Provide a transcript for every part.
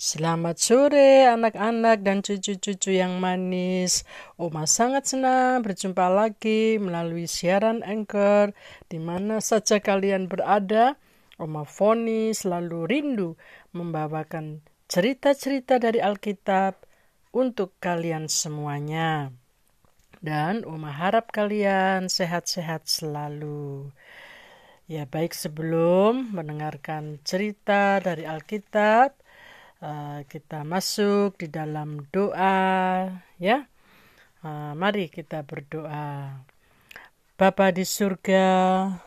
Selamat sore anak-anak dan cucu-cucu yang manis. Oma sangat senang berjumpa lagi melalui siaran Anchor di mana saja kalian berada. Oma Foni selalu rindu membawakan cerita-cerita dari Alkitab untuk kalian semuanya. Dan Oma harap kalian sehat-sehat selalu. Ya baik sebelum mendengarkan cerita dari Alkitab, uh, kita masuk di dalam doa ya uh, mari kita berdoa Bapa di surga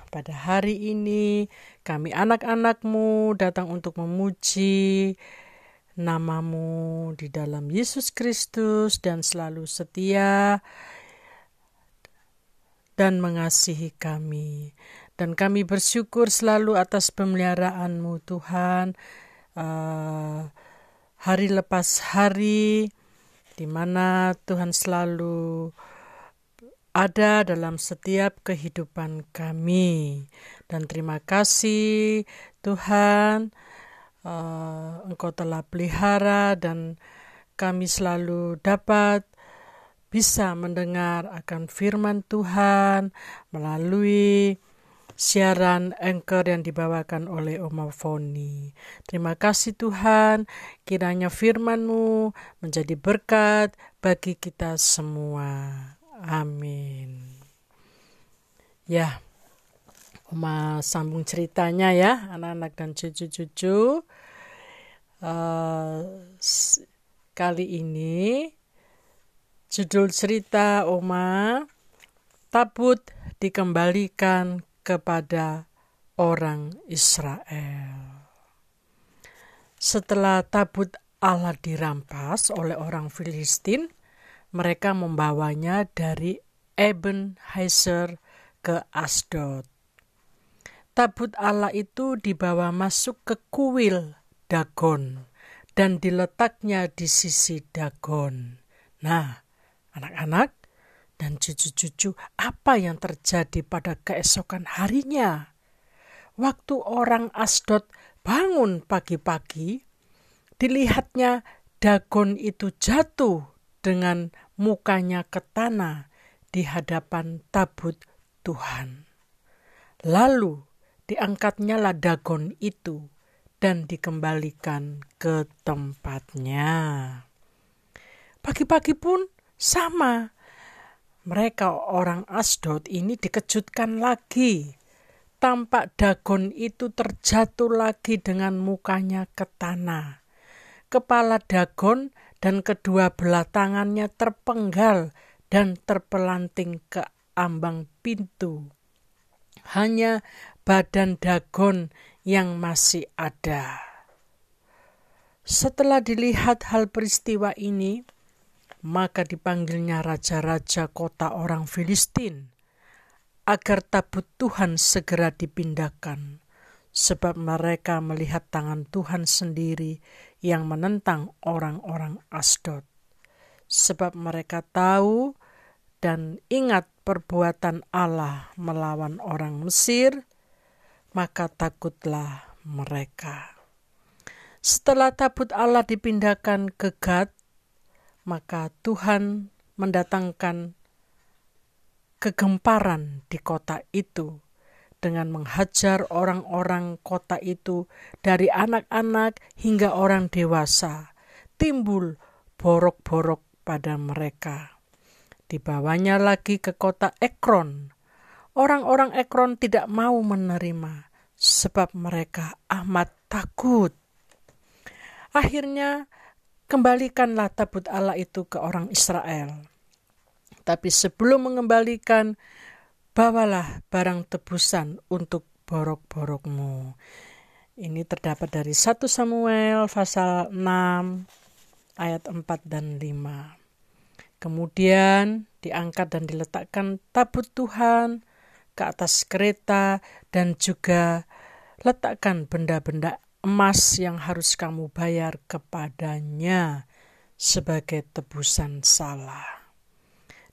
pada hari ini kami anak-anakmu datang untuk memuji namamu di dalam Yesus Kristus dan selalu setia dan mengasihi kami. Dan kami bersyukur selalu atas pemeliharaanmu Tuhan. Uh, hari lepas hari, di mana Tuhan selalu ada dalam setiap kehidupan kami. Dan terima kasih Tuhan, uh, Engkau telah pelihara dan kami selalu dapat bisa mendengar akan firman Tuhan melalui siaran Anchor yang dibawakan oleh Oma Foni. Terima kasih Tuhan, kiranya firman-Mu menjadi berkat bagi kita semua. Amin. Ya, Oma sambung ceritanya ya, anak-anak dan cucu-cucu. Uh, kali ini judul cerita Oma tabut dikembalikan kepada orang Israel. Setelah tabut Allah dirampas oleh orang Filistin, mereka membawanya dari Eben Heiser ke Asdod. Tabut Allah itu dibawa masuk ke kuil Dagon dan diletaknya di sisi Dagon. Nah, anak-anak, dan cucu-cucu apa yang terjadi pada keesokan harinya. Waktu orang Asdod bangun pagi-pagi, dilihatnya Dagon itu jatuh dengan mukanya ke tanah di hadapan tabut Tuhan. Lalu diangkatnya lah Dagon itu dan dikembalikan ke tempatnya. Pagi-pagi pun sama, mereka orang Asdod ini dikejutkan lagi. Tampak Dagon itu terjatuh lagi dengan mukanya ke tanah. Kepala Dagon dan kedua belah tangannya terpenggal dan terpelanting ke ambang pintu. Hanya badan Dagon yang masih ada. Setelah dilihat hal peristiwa ini, maka dipanggilnya raja-raja kota orang Filistin, agar tabut Tuhan segera dipindahkan, sebab mereka melihat tangan Tuhan sendiri yang menentang orang-orang Asdod. Sebab mereka tahu dan ingat perbuatan Allah melawan orang Mesir, maka takutlah mereka. Setelah tabut Allah dipindahkan ke Gad, maka Tuhan mendatangkan kegemparan di kota itu dengan menghajar orang-orang kota itu dari anak-anak hingga orang dewasa. Timbul borok-borok pada mereka. Dibawanya lagi ke kota Ekron. Orang-orang Ekron tidak mau menerima sebab mereka amat takut. Akhirnya kembalikanlah tabut Allah itu ke orang Israel. Tapi sebelum mengembalikan, bawalah barang tebusan untuk borok-borokmu. Ini terdapat dari 1 Samuel pasal 6 ayat 4 dan 5. Kemudian diangkat dan diletakkan tabut Tuhan ke atas kereta dan juga letakkan benda-benda emas yang harus kamu bayar kepadanya sebagai tebusan salah.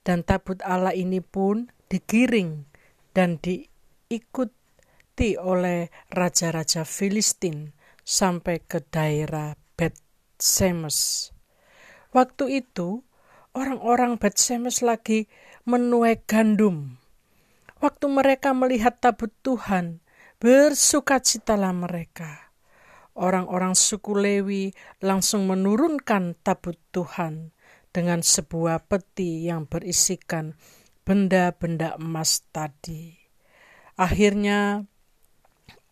Dan tabut Allah ini pun digiring dan diikuti oleh raja-raja Filistin sampai ke daerah Bet Semes. Waktu itu, orang-orang Semes lagi menuai gandum. Waktu mereka melihat tabut Tuhan, bersukacitalah mereka. Orang-orang suku Lewi langsung menurunkan tabut Tuhan dengan sebuah peti yang berisikan benda-benda emas tadi. Akhirnya,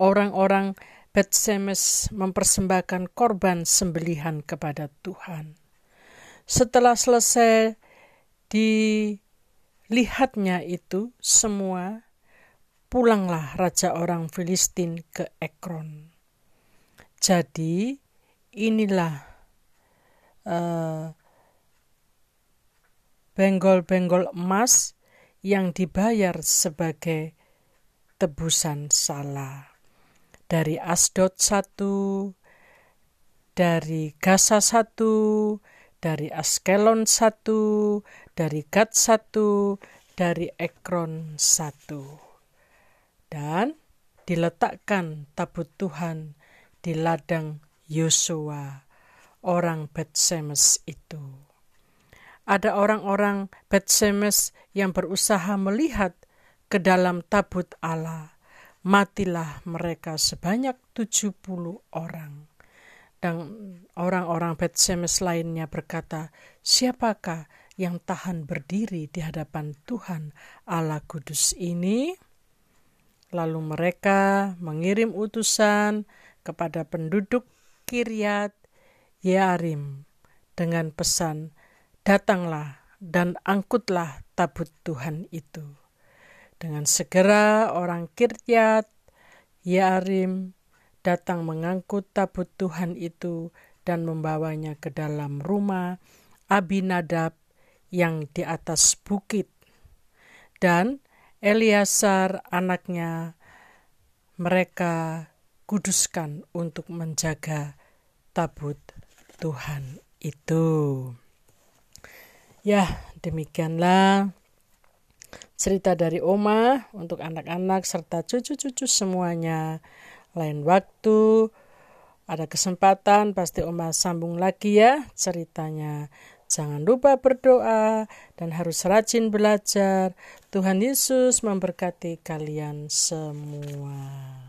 orang-orang Betsemes mempersembahkan korban sembelihan kepada Tuhan. Setelah selesai dilihatnya itu semua, pulanglah raja orang Filistin ke Ekron. Jadi inilah uh, benggol-benggol emas yang dibayar sebagai tebusan salah dari Asdod satu, dari Gaza satu, dari Askelon satu, dari Gad satu, dari Ekron satu. Dan diletakkan tabut Tuhan di ladang Yosua, orang Betsemes itu. Ada orang-orang Betsemes yang berusaha melihat ke dalam tabut Allah matilah mereka sebanyak 70 orang. Dan orang-orang Betsemes lainnya berkata, siapakah yang tahan berdiri di hadapan Tuhan Allah Kudus ini? Lalu mereka mengirim utusan kepada penduduk Kiryat Yarim dengan pesan, datanglah dan angkutlah tabut Tuhan itu. Dengan segera orang Kiryat Yarim datang mengangkut tabut Tuhan itu dan membawanya ke dalam rumah Abinadab yang di atas bukit. Dan Eliasar anaknya mereka kuduskan untuk menjaga tabut Tuhan itu. Ya, demikianlah cerita dari Oma untuk anak-anak serta cucu-cucu semuanya. Lain waktu ada kesempatan pasti Oma sambung lagi ya ceritanya. Jangan lupa berdoa dan harus rajin belajar. Tuhan Yesus memberkati kalian semua.